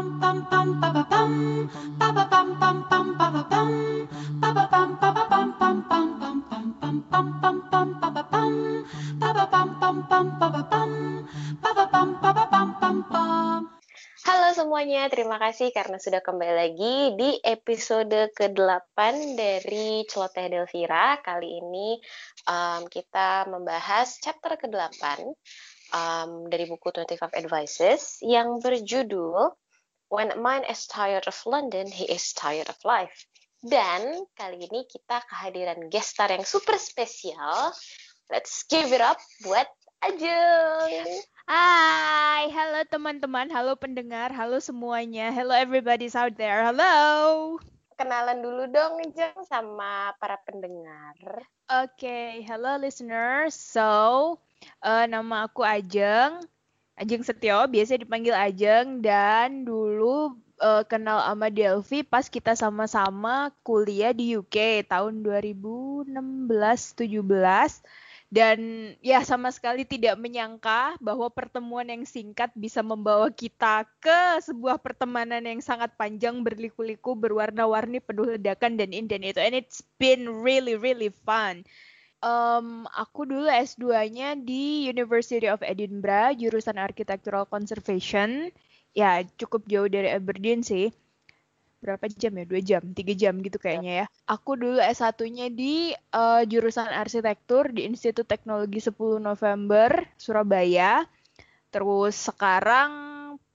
Halo semuanya, terima kasih karena sudah kembali lagi di episode ke-8 dari Celoteh Delvira. Kali ini um, kita membahas chapter ke-8 um, dari buku 25 Advices yang berjudul When a man is tired of London, he is tired of life. Dan kali ini kita kehadiran guest star yang super spesial. Let's give it up buat Ajeng. Hai, halo teman-teman, halo pendengar, halo semuanya, hello everybody's out there, hello. Kenalan dulu dong Ajeng sama para pendengar. Oke, okay, hello listeners. So, uh, nama aku Ajeng, Ajeng Setio, biasa dipanggil Ajeng, dan dulu uh, kenal sama Delvi pas kita sama-sama kuliah di UK tahun 2016-17 dan ya sama sekali tidak menyangka bahwa pertemuan yang singkat bisa membawa kita ke sebuah pertemanan yang sangat panjang berliku-liku berwarna-warni penuh ledakan dan indah. Itu and it's been really really fun um, aku dulu S2-nya di University of Edinburgh jurusan Architectural Conservation ya cukup jauh dari Aberdeen sih berapa jam ya? Dua jam, tiga jam gitu kayaknya ya. Aku dulu S1-nya di uh, jurusan arsitektur di Institut Teknologi 10 November, Surabaya. Terus sekarang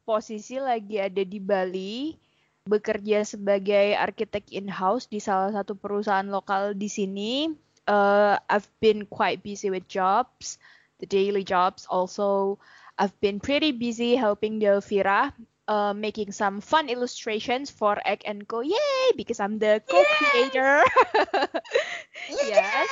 posisi lagi ada di Bali, bekerja sebagai arsitek in-house di salah satu perusahaan lokal di sini. Uh, I've been quite busy with jobs, the daily jobs. Also, I've been pretty busy helping Delvira uh, making some fun illustrations for Egg and Co. Yay! Because I'm the co-creator. yes.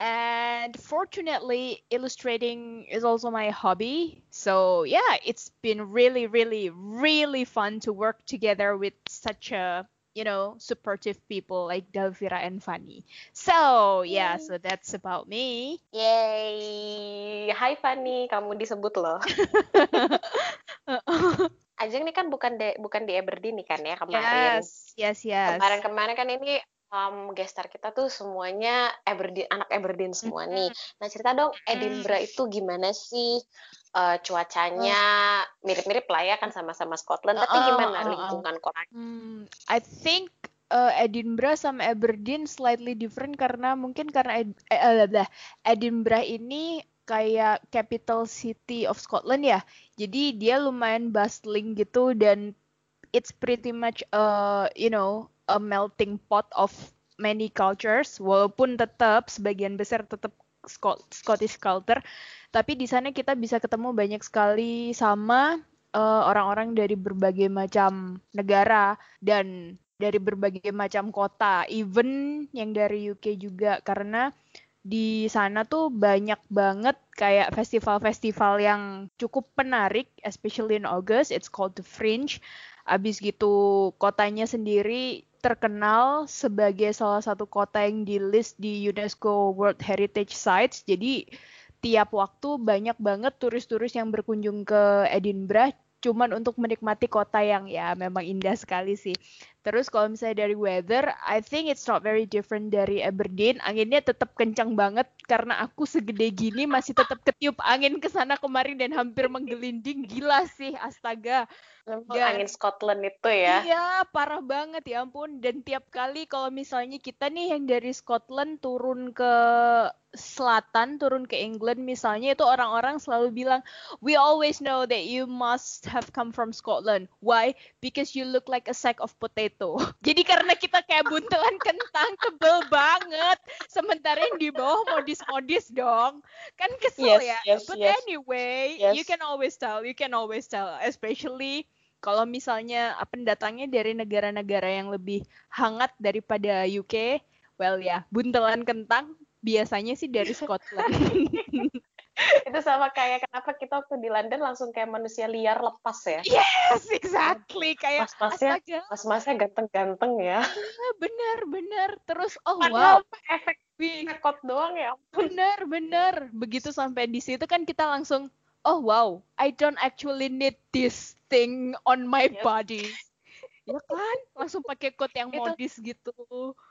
And fortunately, illustrating is also my hobby. So yeah, it's been really, really, really fun to work together with such a you know supportive people like Delvira and Fanny. So yeah, so that's about me. Yay! Hai Fanny, kamu disebut loh. Ajeng ini kan bukan de, bukan di Aberdeen nih kan ya kemarin. Yes, yes, yes. Kemarin-kemarin kan ini um, gestar kita tuh semuanya Aberdeen, anak Aberdeen semua nih. Nah cerita dong Edinburgh itu gimana sih uh, cuacanya? Mirip-mirip lah ya kan sama-sama Scotland. Tapi gimana lingkungan kota? Hmm, I think uh, Edinburgh sama Aberdeen slightly different karena mungkin karena Ed, eh, eh, Edinburgh ini kayak capital city of Scotland ya. Jadi dia lumayan bustling gitu dan it's pretty much a you know a melting pot of many cultures walaupun tetap sebagian besar tetap Scottish culture tapi di sana kita bisa ketemu banyak sekali sama orang orang-orang dari berbagai macam negara dan dari berbagai macam kota even yang dari UK juga karena di sana tuh banyak banget kayak festival-festival yang cukup menarik, especially in August. It's called the Fringe. Abis gitu kotanya sendiri terkenal sebagai salah satu kota yang di list di UNESCO World Heritage Sites. Jadi tiap waktu banyak banget turis-turis yang berkunjung ke Edinburgh cuman untuk menikmati kota yang ya memang indah sekali sih. Terus kalau misalnya dari weather, I think it's not very different dari Aberdeen. Anginnya tetap kencang banget karena aku segede gini masih tetap ketiup angin ke sana kemari dan hampir menggelinding. Gila sih, astaga. Dan, angin Scotland itu ya. Iya, parah banget ya ampun. Dan tiap kali kalau misalnya kita nih yang dari Scotland turun ke selatan turun ke England misalnya itu orang-orang selalu bilang we always know that you must have come from Scotland why because you look like a sack of potato jadi karena kita kayak buntelan kentang tebel banget sementara yang di bawah modis-modis dong kan kesel yes, ya yes, but yes. anyway yes. you can always tell you can always tell especially kalau misalnya pendatangnya dari negara-negara yang lebih hangat daripada UK well ya buntelan kentang biasanya sih dari Scotland. itu sama kayak kenapa kita waktu di London langsung kayak manusia liar lepas ya? Yes exactly. Kayak mas masnya mas masnya ganteng-ganteng ya. Iya, bener bener terus oh Padahal wow. efek ngekot doang ya bener bener begitu sampai di situ kan kita langsung oh wow, I don't actually need this thing on my yep. body. ya kan, langsung pakai coat yang modis gitu.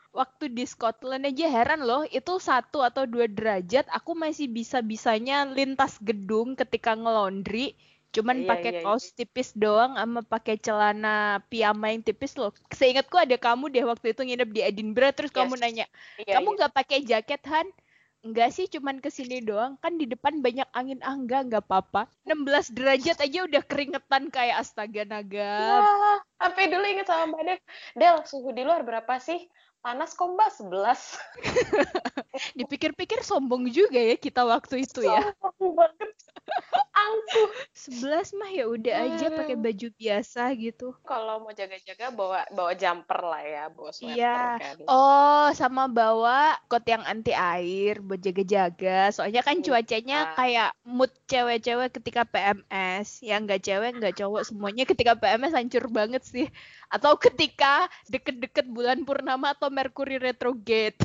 Waktu di Scotland aja heran loh, itu satu atau dua derajat, aku masih bisa-bisanya lintas gedung ketika ngelondri cuman iya, pakai iya, kaos iya. tipis doang sama pakai celana piyama yang tipis loh. Seingatku ada kamu deh waktu itu nginep di Edinburgh terus yes. kamu nanya, iya, "Kamu iya. nggak iya. pakai jaket, Han?" Enggak sih, cuman ke sini doang. Kan di depan banyak angin. Ah, enggak, apa-apa. 16 derajat aja udah keringetan kayak astaga naga. Wah, sampai dulu inget sama Mbak Del. Del, suhu di luar berapa sih? panas kok mbak? 11 dipikir-pikir sombong juga ya kita waktu itu ya. Sombong banget. Angkuh 11 mah ya udah aja pakai baju biasa gitu. Kalau mau jaga-jaga bawa bawa jumper lah ya bawa sweater iya. kan. Oh sama bawa kot yang anti air buat jaga-jaga. Soalnya kan cuacanya kayak mood cewek-cewek ketika PMS yang nggak cewek nggak cowok semuanya ketika PMS hancur banget sih atau ketika deket-deket bulan purnama atau Mercury retrograde.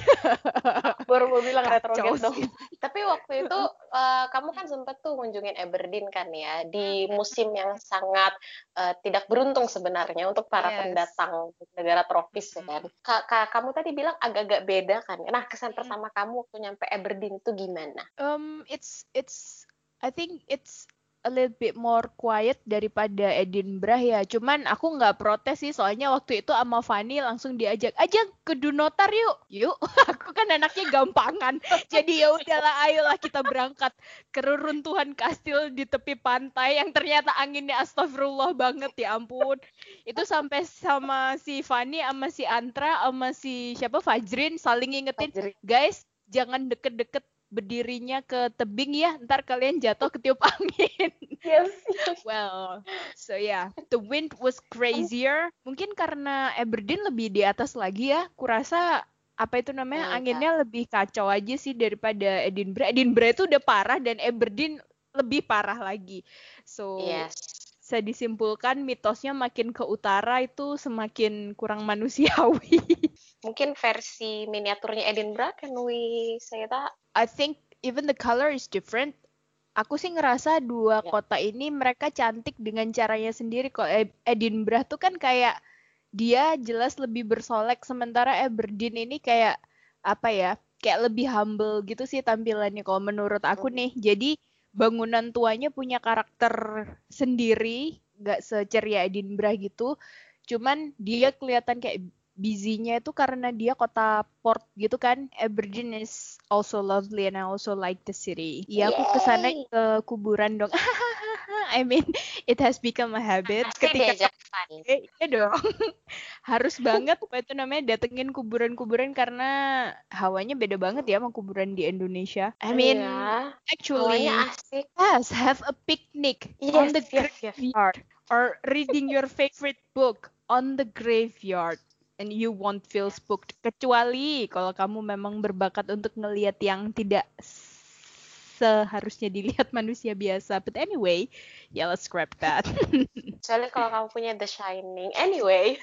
Baru mau bilang retrograde dong. Tapi waktu itu uh, kamu kan sempat tuh kunjungin Aberdeen kan ya di musim yang sangat uh, tidak beruntung sebenarnya untuk para yes. pendatang negara tropis ya kan. Ka -ka kamu tadi bilang agak-agak beda kan. Nah, kesan pertama kamu waktu nyampe Aberdeen itu gimana? Um it's it's I think it's a little bit more quiet daripada Edinburgh ya. Cuman aku nggak protes sih soalnya waktu itu sama Fanny langsung diajak aja ke Dunotar yuk. Yuk, aku kan anaknya gampangan. Jadi ya udahlah ayolah kita berangkat ke reruntuhan kastil di tepi pantai yang ternyata anginnya astagfirullah banget ya ampun. Itu sampai sama si Fanny sama si Antra sama si siapa Fajrin saling ingetin, guys jangan deket-deket berdirinya ke tebing ya, ntar kalian jatuh ketiup angin. Yes. well, so yeah, the wind was crazier. Mungkin karena Aberdeen lebih di atas lagi ya, kurasa apa itu namanya oh, anginnya yeah. lebih kacau aja sih daripada Edinburgh. Edinburgh itu udah parah dan Aberdeen lebih parah lagi. So yes bisa disimpulkan mitosnya makin ke utara itu semakin kurang manusiawi. Mungkin versi miniaturnya Edinburgh kan we say that? I think even the color is different. Aku sih ngerasa dua yeah. kota ini mereka cantik dengan caranya sendiri. Kok Edinburgh tuh kan kayak dia jelas lebih bersolek sementara Aberdeen ini kayak apa ya? Kayak lebih humble gitu sih tampilannya kalau menurut aku nih. Jadi bangunan tuanya punya karakter sendiri, nggak seceria Edinburgh gitu. Cuman dia kelihatan kayak busy-nya itu karena dia kota port gitu kan. Aberdeen is also lovely and I also like the city. Iya, aku ke sana ke kuburan dong. I mean, it has become a habit. Ketika eh, iya dong. Harus banget apa itu namanya datengin kuburan-kuburan karena hawanya beda banget ya sama kuburan di Indonesia. I mean, yeah. actually, asik. yes, have a picnic yes, on the yes, graveyard yes. or reading your favorite book on the graveyard and you won't feel spooked kecuali kalau kamu memang berbakat untuk ngelihat yang tidak seharusnya dilihat manusia biasa. But anyway, yeah let's scrap that. Soalnya kalau kamu punya The Shining, anyway.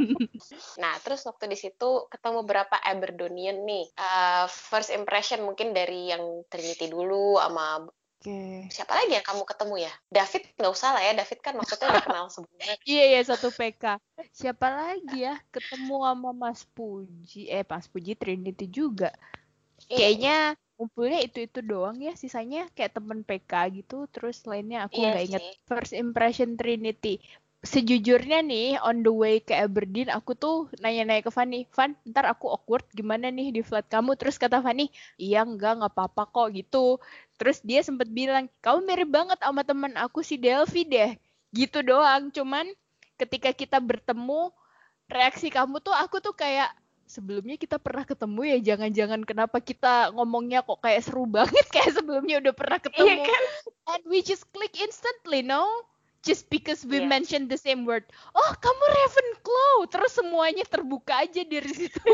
nah, terus waktu di situ ketemu beberapa Aberdonian nih. Uh, first impression mungkin dari yang Trinity dulu sama Okay. Siapa lagi yang kamu ketemu ya? David nggak usah lah ya. David kan maksudnya udah kenal sebelumnya. iya iya satu PK. Siapa lagi ya? Ketemu sama Mas Puji. Eh Mas Puji Trinity juga. Iya. Kayaknya ngumpulnya itu itu doang ya. Sisanya kayak temen PK gitu. Terus lainnya aku iya nggak iya inget. First impression Trinity sejujurnya nih on the way ke Aberdeen aku tuh nanya-nanya ke Fanny, Van, ntar aku awkward gimana nih di flat kamu? Terus kata Fanny, iya enggak nggak apa-apa kok gitu. Terus dia sempat bilang, kamu mirip banget sama teman aku si Delvi deh. Gitu doang. Cuman ketika kita bertemu, reaksi kamu tuh aku tuh kayak sebelumnya kita pernah ketemu ya jangan-jangan kenapa kita ngomongnya kok kayak seru banget kayak sebelumnya udah pernah iya ketemu. Iya kan? And we just click instantly, no? Just because we yeah. mention the same word. Oh, kamu Ravenclaw. Terus semuanya terbuka aja dari situ.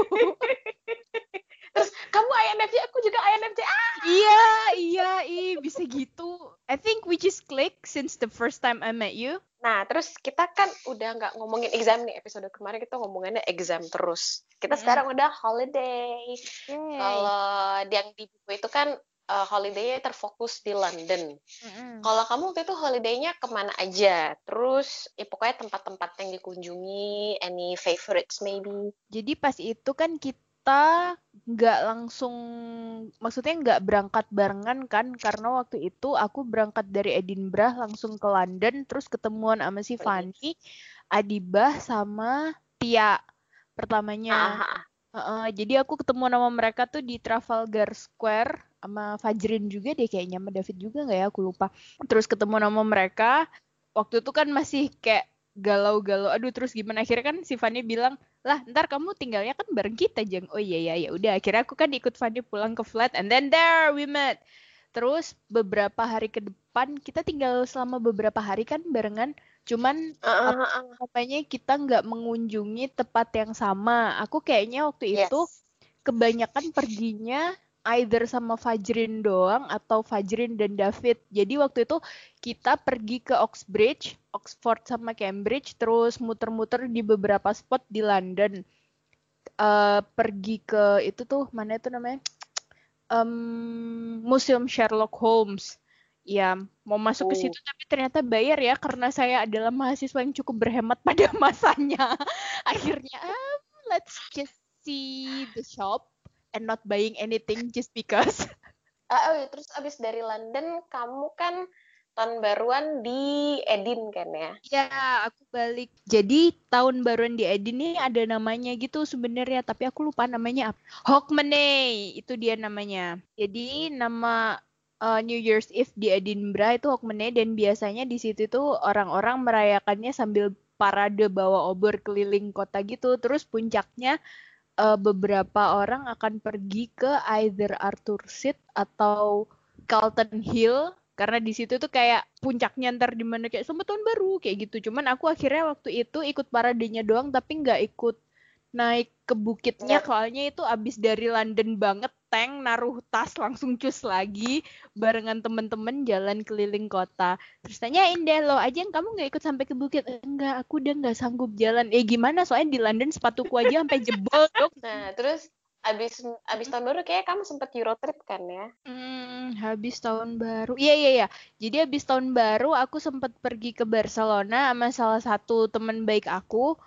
Terus kamu INFJ, aku juga INFJ. Ah! Iya, iya, iya, bisa gitu. I think we just click since the first time I met you. Nah, terus kita kan udah nggak ngomongin exam nih. Episode kemarin kita ngomonginnya exam terus. Kita mm. sekarang udah holiday. Kalau yang di buku itu kan uh, holiday terfokus di London. Mm-hmm. Kalau kamu waktu itu holiday-nya ke mana aja? Terus ya pokoknya tempat-tempat yang dikunjungi, any favorites maybe? Jadi pas itu kan kita nggak langsung, maksudnya nggak berangkat barengan kan? Karena waktu itu aku berangkat dari Edinburgh langsung ke London, terus ketemuan sama si Fanny, Adibah sama Tia pertamanya. Aha. Uh, jadi aku ketemu nama mereka tuh di Trafalgar Square sama Fajrin juga deh kayaknya sama David juga nggak ya aku lupa. Terus ketemu nama mereka waktu itu kan masih kayak galau-galau. Aduh terus gimana akhirnya kan si Fanny bilang lah ntar kamu tinggalnya kan bareng kita jeng. Oh iya iya ya udah akhirnya aku kan ikut Fanny pulang ke flat and then there we met. Terus beberapa hari ke kita tinggal selama beberapa hari kan barengan Cuman uh, uh, uh. kita nggak mengunjungi tempat yang sama. Aku kayaknya waktu yes. itu kebanyakan perginya either sama Fajrin doang atau Fajrin dan David. Jadi waktu itu kita pergi ke Oxbridge, Oxford sama Cambridge, terus muter-muter di beberapa spot di London. Uh, pergi ke itu tuh mana itu namanya? Um, Museum Sherlock Holmes ya mau masuk ke situ oh. tapi ternyata bayar ya karena saya adalah mahasiswa yang cukup berhemat pada masanya. Akhirnya um, let's just see the shop and not buying anything just because. Uh, oh, iya, terus abis dari London kamu kan tahun baruan di Edin kan ya? Ya, aku balik. Jadi tahun baruan di Edin ini ada namanya gitu sebenarnya, tapi aku lupa namanya apa. Hogmanay, itu dia namanya. Jadi nama uh, New Year's Eve di Edinburgh itu Hogmanay dan biasanya di situ tuh orang-orang merayakannya sambil parade bawa obor keliling kota gitu. Terus puncaknya uh, beberapa orang akan pergi ke either Arthur Seat atau Carlton Hill karena di situ tuh kayak puncaknya ntar di mana kayak sama tahun baru kayak gitu. Cuman aku akhirnya waktu itu ikut paradenya doang tapi nggak ikut naik ke bukitnya yeah. soalnya itu abis dari London banget tank naruh tas langsung cus lagi barengan temen-temen jalan keliling kota terus tanyain deh lo aja yang kamu nggak ikut sampai ke bukit enggak aku udah nggak sanggup jalan eh gimana soalnya di London sepatuku aja sampai jebol dok nah terus abis abis tahun baru kayak kamu sempet Euro trip kan ya? Hmm, habis tahun baru. Iya iya iya. Jadi habis tahun baru aku sempet pergi ke Barcelona sama salah satu teman baik aku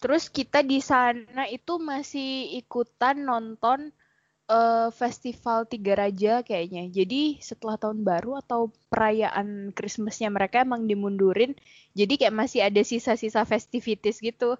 Terus kita di sana itu masih ikutan nonton uh, festival Tiga Raja kayaknya. Jadi setelah tahun baru atau perayaan Christmasnya mereka emang dimundurin. Jadi kayak masih ada sisa-sisa festivities gitu.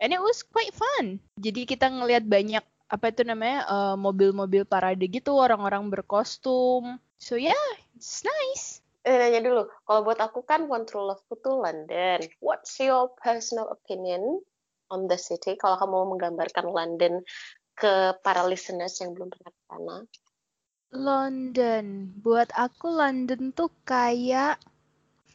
And it was quite fun. Jadi kita ngelihat banyak apa itu namanya eh, mobil-mobil parade gitu, orang-orang berkostum. So yeah, it's nice. Eh, nanya dulu, kalau buat aku kan One True Love tuh London. What's your personal opinion on the city kalau kamu menggambarkan London ke para listeners yang belum pernah ke sana? London, buat aku London tuh kayak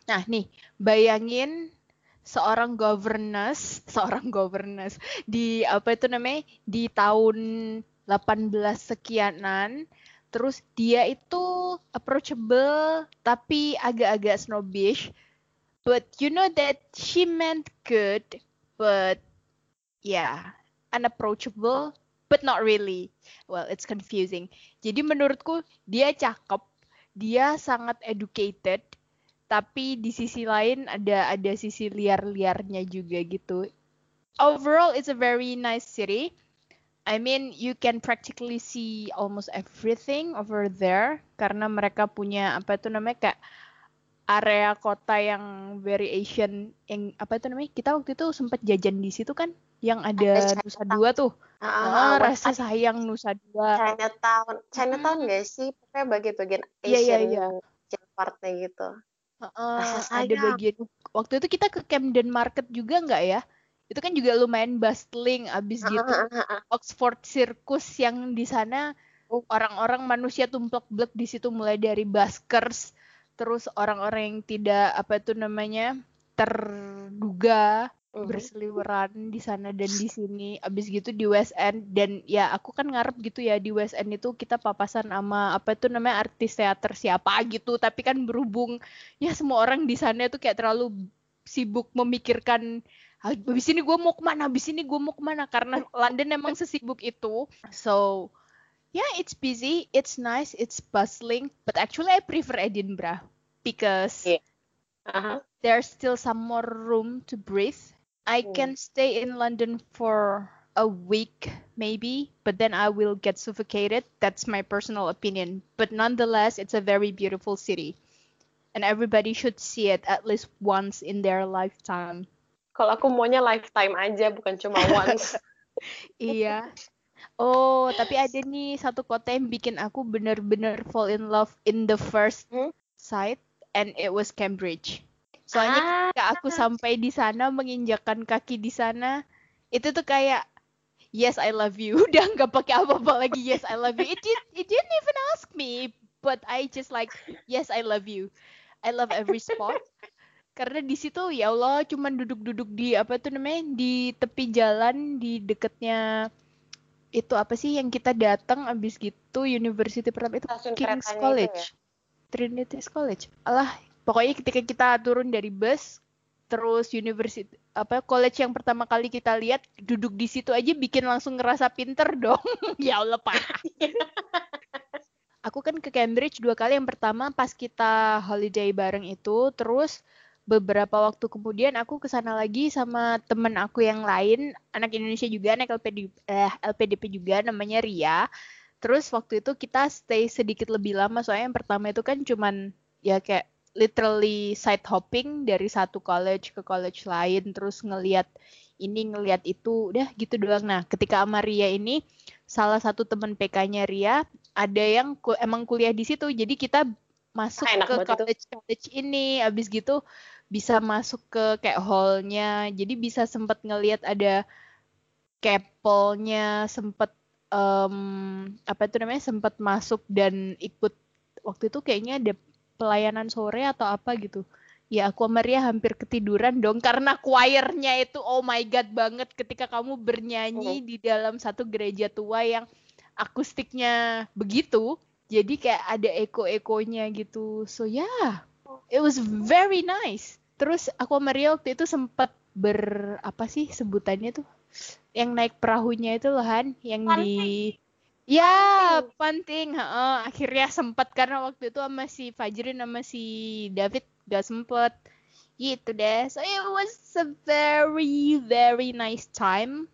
Nah, nih, bayangin seorang governess, seorang governess di apa itu namanya? di tahun 18 sekianan terus dia itu approachable tapi agak-agak snobbish but you know that she meant good but yeah, unapproachable, but not really. Well, it's confusing. Jadi menurutku dia cakep, dia sangat educated, tapi di sisi lain ada ada sisi liar-liarnya juga gitu. Overall, it's a very nice city. I mean, you can practically see almost everything over there karena mereka punya apa itu namanya kayak area kota yang very Asian yang apa itu namanya kita waktu itu sempat jajan di situ kan yang ada, Nusa Dua tuh uh, uh, rasa sayang Nusa Dua. Chinatown. Chinatown hmm. gak sih? Pokoknya bagian-bagian iya, iya, Asian yeah, yeah, yeah. partnya gitu. Uh, uh, ada bagian waktu itu kita ke Camden Market juga nggak ya? Itu kan juga lumayan bustling abis gitu. uh, uh, uh, Oxford Circus yang di sana oh. orang-orang manusia tumplek-blek di situ mulai dari buskers terus orang-orang yang tidak apa itu namanya terduga berseliweran di sana dan di sini. Abis gitu di West End. Dan ya aku kan ngarep gitu ya di West End itu kita papasan sama apa itu namanya artis teater siapa gitu. Tapi kan berhubung ya semua orang di sana itu kayak terlalu sibuk memikirkan habis ini gue mau ke mana? Habis ini gue mau ke mana? Karena London emang sesibuk itu. So yeah, it's busy, it's nice, it's bustling, but actually I prefer Edinburgh because yeah. uh-huh. there's still some more room to breathe. I mm. can stay in London for a week maybe, but then I will get suffocated. That's my personal opinion. But nonetheless, it's a very beautiful city. And everybody should see it at least once in their lifetime. Kalau aku maunya lifetime aja, bukan cuma once. iya. Oh, tapi ada nih satu kota yang bikin aku bener-bener fall in love in the first hmm? sight, and it was Cambridge. Soalnya ah. ketika aku sampai di sana, menginjakan kaki di sana, itu tuh kayak yes I love you. Udah nggak pakai apa-apa lagi yes I love you. It did it didn't even ask me but I just like yes I love you. I love every spot. Karena di situ ya Allah cuman duduk-duduk di apa tuh namanya di tepi jalan di deketnya itu apa sih yang kita datang abis gitu university pertama itu Stasiun King's College. ya? Trinity College. Alah pokoknya ketika kita turun dari bus terus university apa college yang pertama kali kita lihat duduk di situ aja bikin langsung ngerasa pinter dong. Ya Allah pak. Aku kan ke Cambridge dua kali. Yang pertama pas kita holiday bareng itu terus beberapa waktu kemudian aku ke sana lagi sama temen aku yang lain anak Indonesia juga anak LPD, eh, LPDP juga namanya Ria. Terus waktu itu kita stay sedikit lebih lama. Soalnya yang pertama itu kan cuman ya kayak literally side hopping dari satu college ke college lain terus ngeliat ini ngeliat itu udah gitu doang. Nah ketika sama Ria ini salah satu teman PK-nya Ria ada yang ku, emang kuliah di situ jadi kita masuk ah, ke college itu. college ini. Abis gitu bisa masuk ke kayak hallnya jadi bisa sempet ngeliat ada kepolnya sempet um, apa itu namanya sempet masuk dan ikut. Waktu itu kayaknya ada pelayanan sore atau apa gitu. Ya aku sama Ria hampir ketiduran dong karena choirnya itu oh my god banget ketika kamu bernyanyi oh. di dalam satu gereja tua yang akustiknya begitu jadi kayak ada eko-ekonya gitu. So yeah. It was very nice. Terus aku sama Ria waktu itu sempat ber apa sih sebutannya tuh? Yang naik perahunya itu loh Han yang di Ya, penting. Uh, akhirnya sempat karena waktu itu sama si Fajrin sama si David gak sempet. Gitu deh. So it was a very very nice time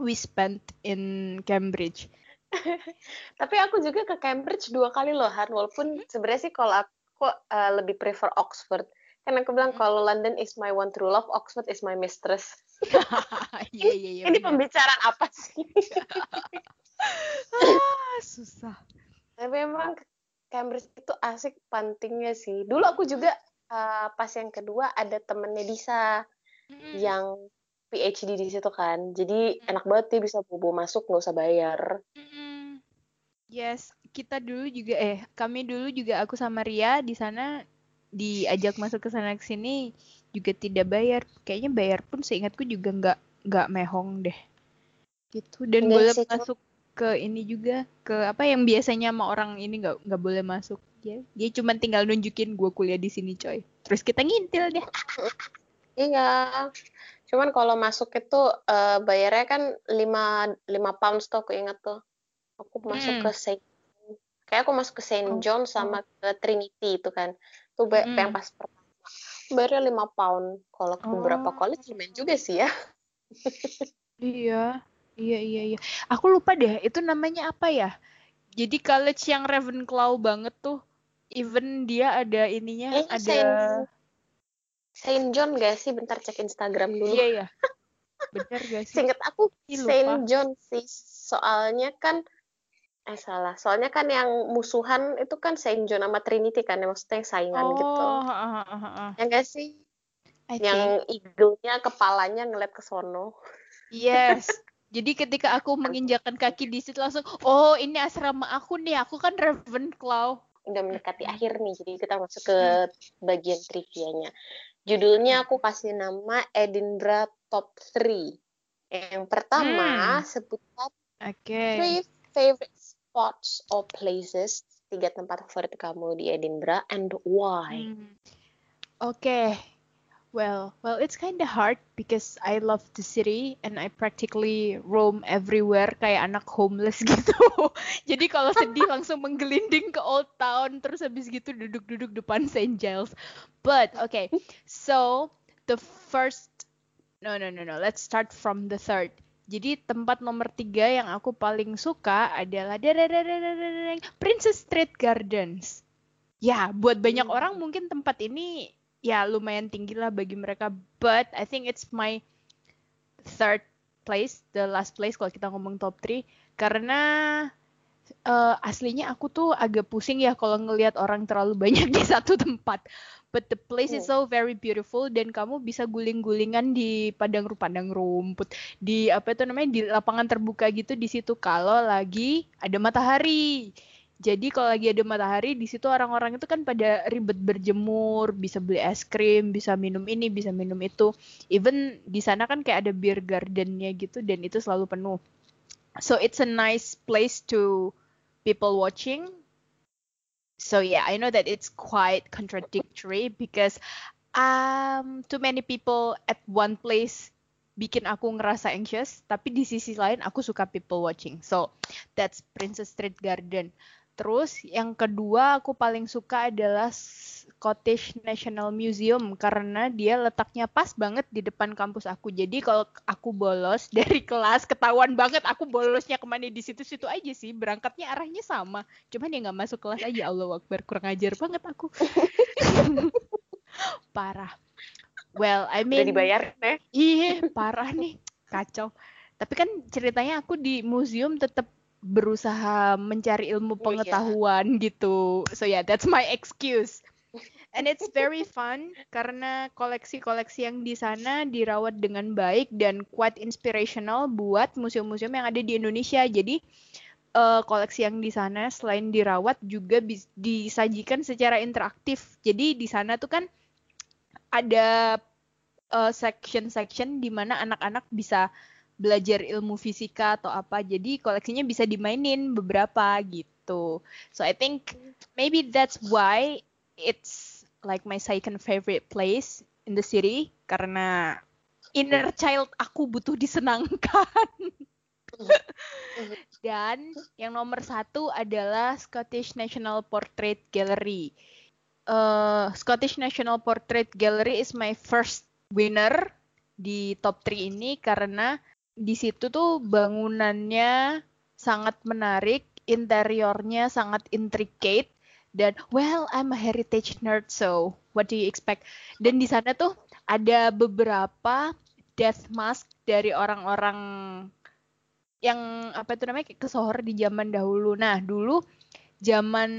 we spent in Cambridge. Tapi aku juga ke Cambridge dua kali loh, Han. Walaupun hmm? sebenarnya sih kalau aku uh, lebih prefer Oxford. Karena aku bilang hmm. kalau London is my one true love, Oxford is my mistress. Iya, iya, iya. Ini pembicaraan apa sih? Ah, susah. Tapi memang Cambridge itu asik pantingnya sih. Dulu aku juga uh, pas yang kedua ada temennya Disa yang PhD di situ kan. Jadi mm. enak banget dia bisa bobo masuk nggak usah bayar. Yes, kita dulu juga eh kami dulu juga aku sama Ria di sana diajak masuk ke sana ke sini juga tidak bayar. Kayaknya bayar pun seingatku juga nggak nggak mehong deh. Gitu dan boleh masuk ke ini juga ke apa yang biasanya sama orang ini nggak nggak boleh masuk. Dia dia cuma tinggal nunjukin gue kuliah di sini coy. Terus kita ngintil deh iya. Cuman kalau masuk itu uh, bayarnya kan lima lima pounds tuh aku ingat tuh. Aku masuk hmm. ke Saint kayak aku masuk ke Saint oh, John sama ke Trinity itu kan. Tuh hmm. yang pas pertama bayarnya lima pound. Kalau ke beberapa oh. college lumayan juga sih ya. Iya Iya iya iya. Aku lupa deh itu namanya apa ya. Jadi college yang Ravenclaw banget tuh. Even dia ada ininya eh, ada Saint, Saint John gak sih? Bentar cek Instagram dulu. Iya iya. Bener gak sih? Singkat aku Saint John sih. Soalnya kan eh salah. Soalnya kan yang musuhan itu kan Saint John sama Trinity kan, yang maksudnya yang saingan oh, gitu. Uh, uh, uh, uh. Yang gak sih? I yang eagle-nya kepalanya ngeliat ke sono. Yes. Jadi ketika aku menginjakan kaki di situ langsung, oh ini asrama aku nih, aku kan Ravenclaw. Udah mendekati akhir nih, jadi kita masuk ke bagian trivianya. Judulnya aku kasih nama Edinburgh Top 3. Yang pertama, hmm. sebutkan okay. three favorite spots or places, tiga tempat favorit kamu di Edinburgh, and why. Hmm. Oke, okay. Well, well, it's kind of hard because I love the city and I practically roam everywhere kayak anak homeless gitu. Jadi kalau sedih langsung menggelinding ke Old Town terus habis gitu duduk-duduk depan St. Giles. But okay, so the first, no no no no, let's start from the third. Jadi tempat nomor tiga yang aku paling suka adalah Princess Street Gardens. Ya, buat banyak hmm. orang mungkin tempat ini ya lumayan tinggi lah bagi mereka. But I think it's my third place the last place kalau kita ngomong top 3 karena uh, aslinya aku tuh agak pusing ya kalau ngelihat orang terlalu banyak di satu tempat. But the place is so very beautiful dan kamu bisa guling-gulingan di padang padang rumput di apa itu namanya di lapangan terbuka gitu di situ kalau lagi ada matahari jadi kalau lagi ada matahari di situ orang-orang itu kan pada ribet berjemur, bisa beli es krim, bisa minum ini, bisa minum itu. Even di sana kan kayak ada beer gardennya gitu dan itu selalu penuh. So it's a nice place to people watching. So yeah, I know that it's quite contradictory because um too many people at one place bikin aku ngerasa anxious, tapi di sisi lain aku suka people watching. So that's Princess Street Garden. Terus yang kedua aku paling suka adalah Scottish National Museum karena dia letaknya pas banget di depan kampus aku. Jadi kalau aku bolos dari kelas ketahuan banget aku bolosnya ke mana di situ-situ aja sih. Berangkatnya arahnya sama. Cuman ya nggak masuk kelas aja. Allah Akbar kurang ajar banget aku. parah. Well, I mean. Udah dibayar. Iya, parah nih. Kacau. Tapi kan ceritanya aku di museum tetap berusaha mencari ilmu pengetahuan oh, yeah. gitu. So yeah, that's my excuse. And it's very fun karena koleksi-koleksi yang di sana dirawat dengan baik dan quite inspirational buat museum-museum yang ada di Indonesia. Jadi uh, koleksi yang di sana selain dirawat juga disajikan secara interaktif. Jadi di sana tuh kan ada uh, section-section di mana anak-anak bisa belajar ilmu fisika atau apa jadi koleksinya bisa dimainin beberapa gitu. So I think maybe that's why it's like my second favorite place in the city karena inner child aku butuh disenangkan. Dan yang nomor satu adalah Scottish National Portrait Gallery. Uh, Scottish National Portrait Gallery is my first winner di top 3 ini karena di situ tuh bangunannya sangat menarik, interiornya sangat intricate dan well I'm a heritage nerd so what do you expect? Dan di sana tuh ada beberapa death mask dari orang-orang yang apa itu namanya kesohor di zaman dahulu. Nah, dulu zaman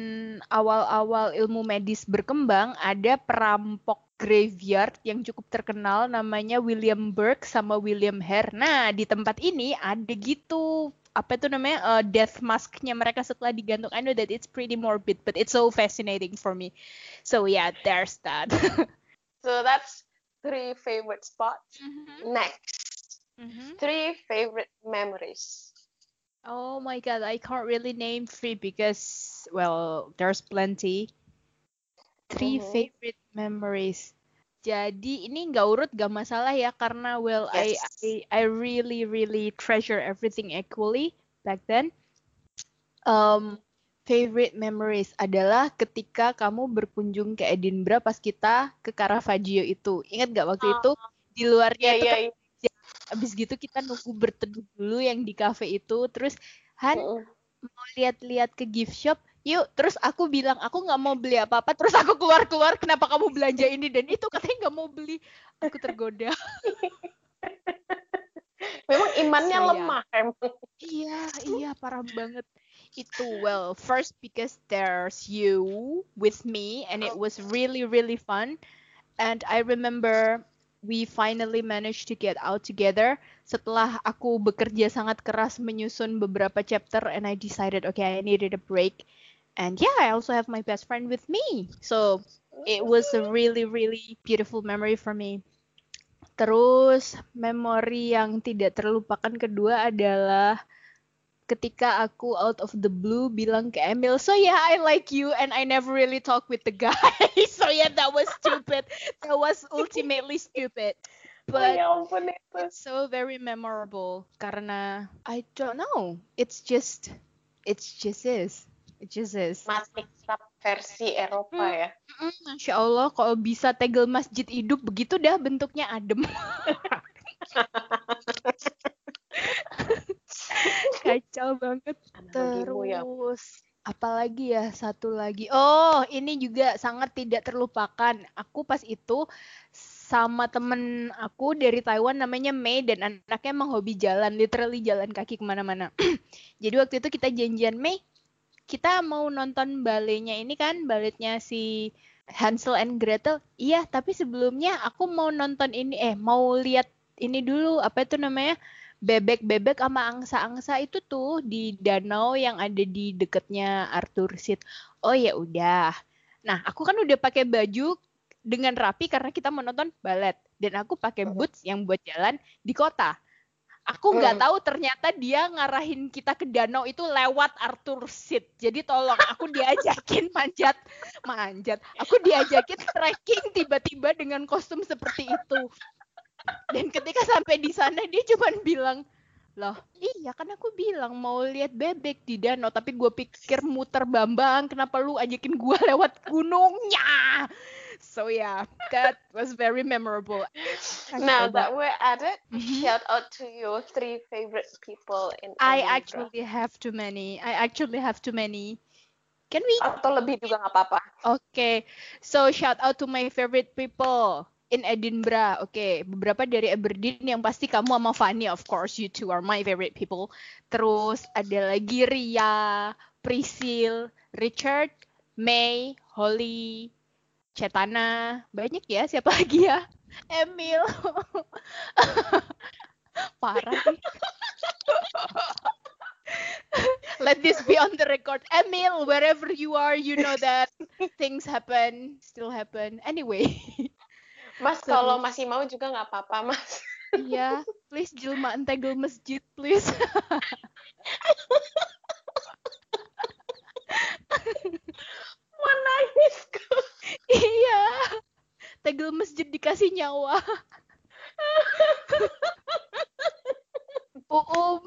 awal-awal ilmu medis berkembang ada perampok graveyard yang cukup terkenal namanya William Burke sama William Hare. Nah, di tempat ini ada gitu apa itu namanya uh, death masknya mereka setelah digantung. I know that it's pretty morbid, but it's so fascinating for me. So yeah, there's that. so that's three favorite spots. Mm-hmm. Next, mm-hmm. three favorite memories. Oh my god, I can't really name three because well, there's plenty. Three mm-hmm. favorite memories. Jadi ini nggak urut gak masalah ya karena well yes. I, I I really really treasure everything equally back then. Um, favorite memories adalah ketika kamu berkunjung ke Edinburgh pas kita ke Caravaggio itu. Ingat gak waktu itu ah. di luarnya yeah, itu yeah, kan, yeah. abis gitu kita nunggu berteduh dulu yang di cafe itu. Terus Han uh. mau lihat-lihat ke gift shop, yuk terus aku bilang aku nggak mau beli apa-apa. Terus aku keluar keluar kenapa kamu belanja ini? Dan itu katanya nggak mau beli. Aku tergoda. Memang imannya so, lemah emang. Iya iya parah banget. Itu well first because there's you with me and it was really really fun. And I remember we finally managed to get out together. Setelah aku bekerja sangat keras menyusun beberapa chapter and I decided okay I needed a break and yeah i also have my best friend with me so it was a really really beautiful memory for me terus memori yang tidak terlupakan kedua adalah ketika aku out of the blue bilang ke Emil, so yeah I like you and I never really talk with the guy. so yeah that was stupid. That was ultimately stupid. Oh, But ya ampun itu. it's so very memorable karena I don't know. It's just it's just is. Matik Cup versi Eropa Hmm. ya. Mm, Masya Allah, kalau bisa tegel masjid hidup begitu dah bentuknya adem. Kacau banget. Ya. Terus apalagi ya satu lagi. Oh, ini juga sangat tidak terlupakan. Aku pas itu sama temen aku dari Taiwan namanya Mei dan anaknya emang hobi jalan, literally jalan kaki ke mana-mana. Jadi waktu itu kita janjian Mei, kita mau nonton baletnya ini kan, baletnya si Hansel and Gretel. Iya, tapi sebelumnya aku mau nonton ini, eh mau lihat ini dulu apa itu namanya? Bebek-bebek sama angsa-angsa itu tuh di danau yang ada di dekatnya Arthur Seat. Oh ya udah. Nah, aku kan udah pakai baju dengan rapi karena kita mau nonton balet dan aku pakai boots yang buat jalan di kota. Aku nggak tahu ternyata dia ngarahin kita ke danau itu lewat Arthur Seat. Jadi tolong aku diajakin manjat, manjat. Aku diajakin trekking tiba-tiba dengan kostum seperti itu. Dan ketika sampai di sana dia cuma bilang, loh iya kan aku bilang mau lihat bebek di danau tapi gue pikir muter bambang kenapa lu ajakin gue lewat gunungnya so yeah that was very memorable Now that we're at it, Mhm. shout out to your three favorite people in I Edinburgh. actually have too many I actually have too many can we atau lebih juga nggak apa-apa. Oke, so shout out to my favorite people in Edinburgh. Oke, beberapa dari Aberdeen yang pasti kamu sama Fanny, of course, you two are my favorite people. Terus ada lagi Ria, Priscil, Richard, May, Holly, Cetana, banyak ya. Siapa lagi ya? Emil. Parah. Let this be on the record. Emil, wherever you are, you know that things happen, still happen. Anyway, Mas Seru. kalau masih mau juga nggak apa-apa mas. iya, please jelma entegel masjid, please. Mau nangis kok. Iya, tegel masjid dikasih nyawa. Uum,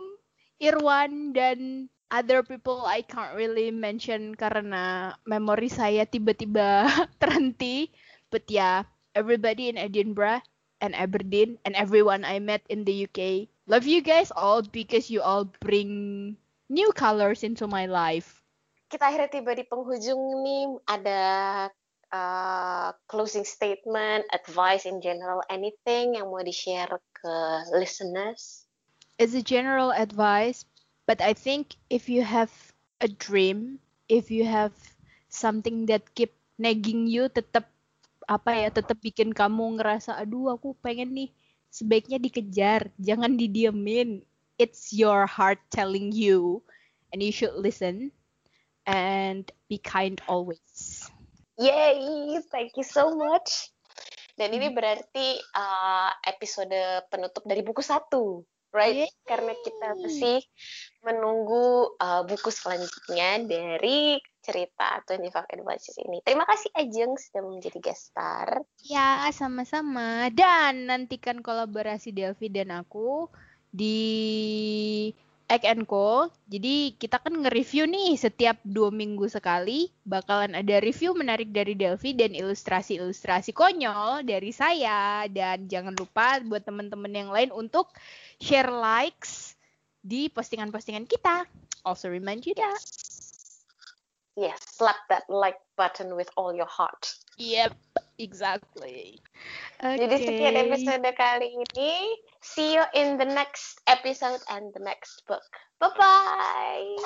Irwan, dan other people I can't really mention karena memori saya tiba-tiba terhenti. But yeah, everybody in Edinburgh and Aberdeen and everyone I met in the UK. Love you guys all because you all bring new colors into my life. Kita akhirnya tiba di penghujung nih. Ada uh, closing statement, advice in general, anything yang mau di-share ke listeners? It's a general advice, but I think if you have a dream, if you have something that keep nagging you, tetap apa ya, tetap bikin kamu ngerasa, aduh aku pengen nih, sebaiknya dikejar, jangan didiemin. It's your heart telling you, and you should listen and be kind always. Yay, thank you so much. Dan ini berarti uh, episode penutup dari buku satu, right? Yay. Karena kita masih menunggu uh, buku selanjutnya dari cerita 25 Adventures ini. Terima kasih Ajeng sudah menjadi guest star. Ya, sama-sama. Dan nantikan kolaborasi Delvi dan aku di Egg and Co. Jadi kita kan nge-review nih setiap dua minggu sekali. Bakalan ada review menarik dari Delvi dan ilustrasi-ilustrasi konyol dari saya. Dan jangan lupa buat teman-teman yang lain untuk share likes di postingan-postingan kita. Also remind you that. Yes, slap that like button with all your heart. Yep, exactly. Okay. Jadi sekian episode kali ini. See you in the next episode and the next book. Bye-bye.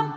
Bye.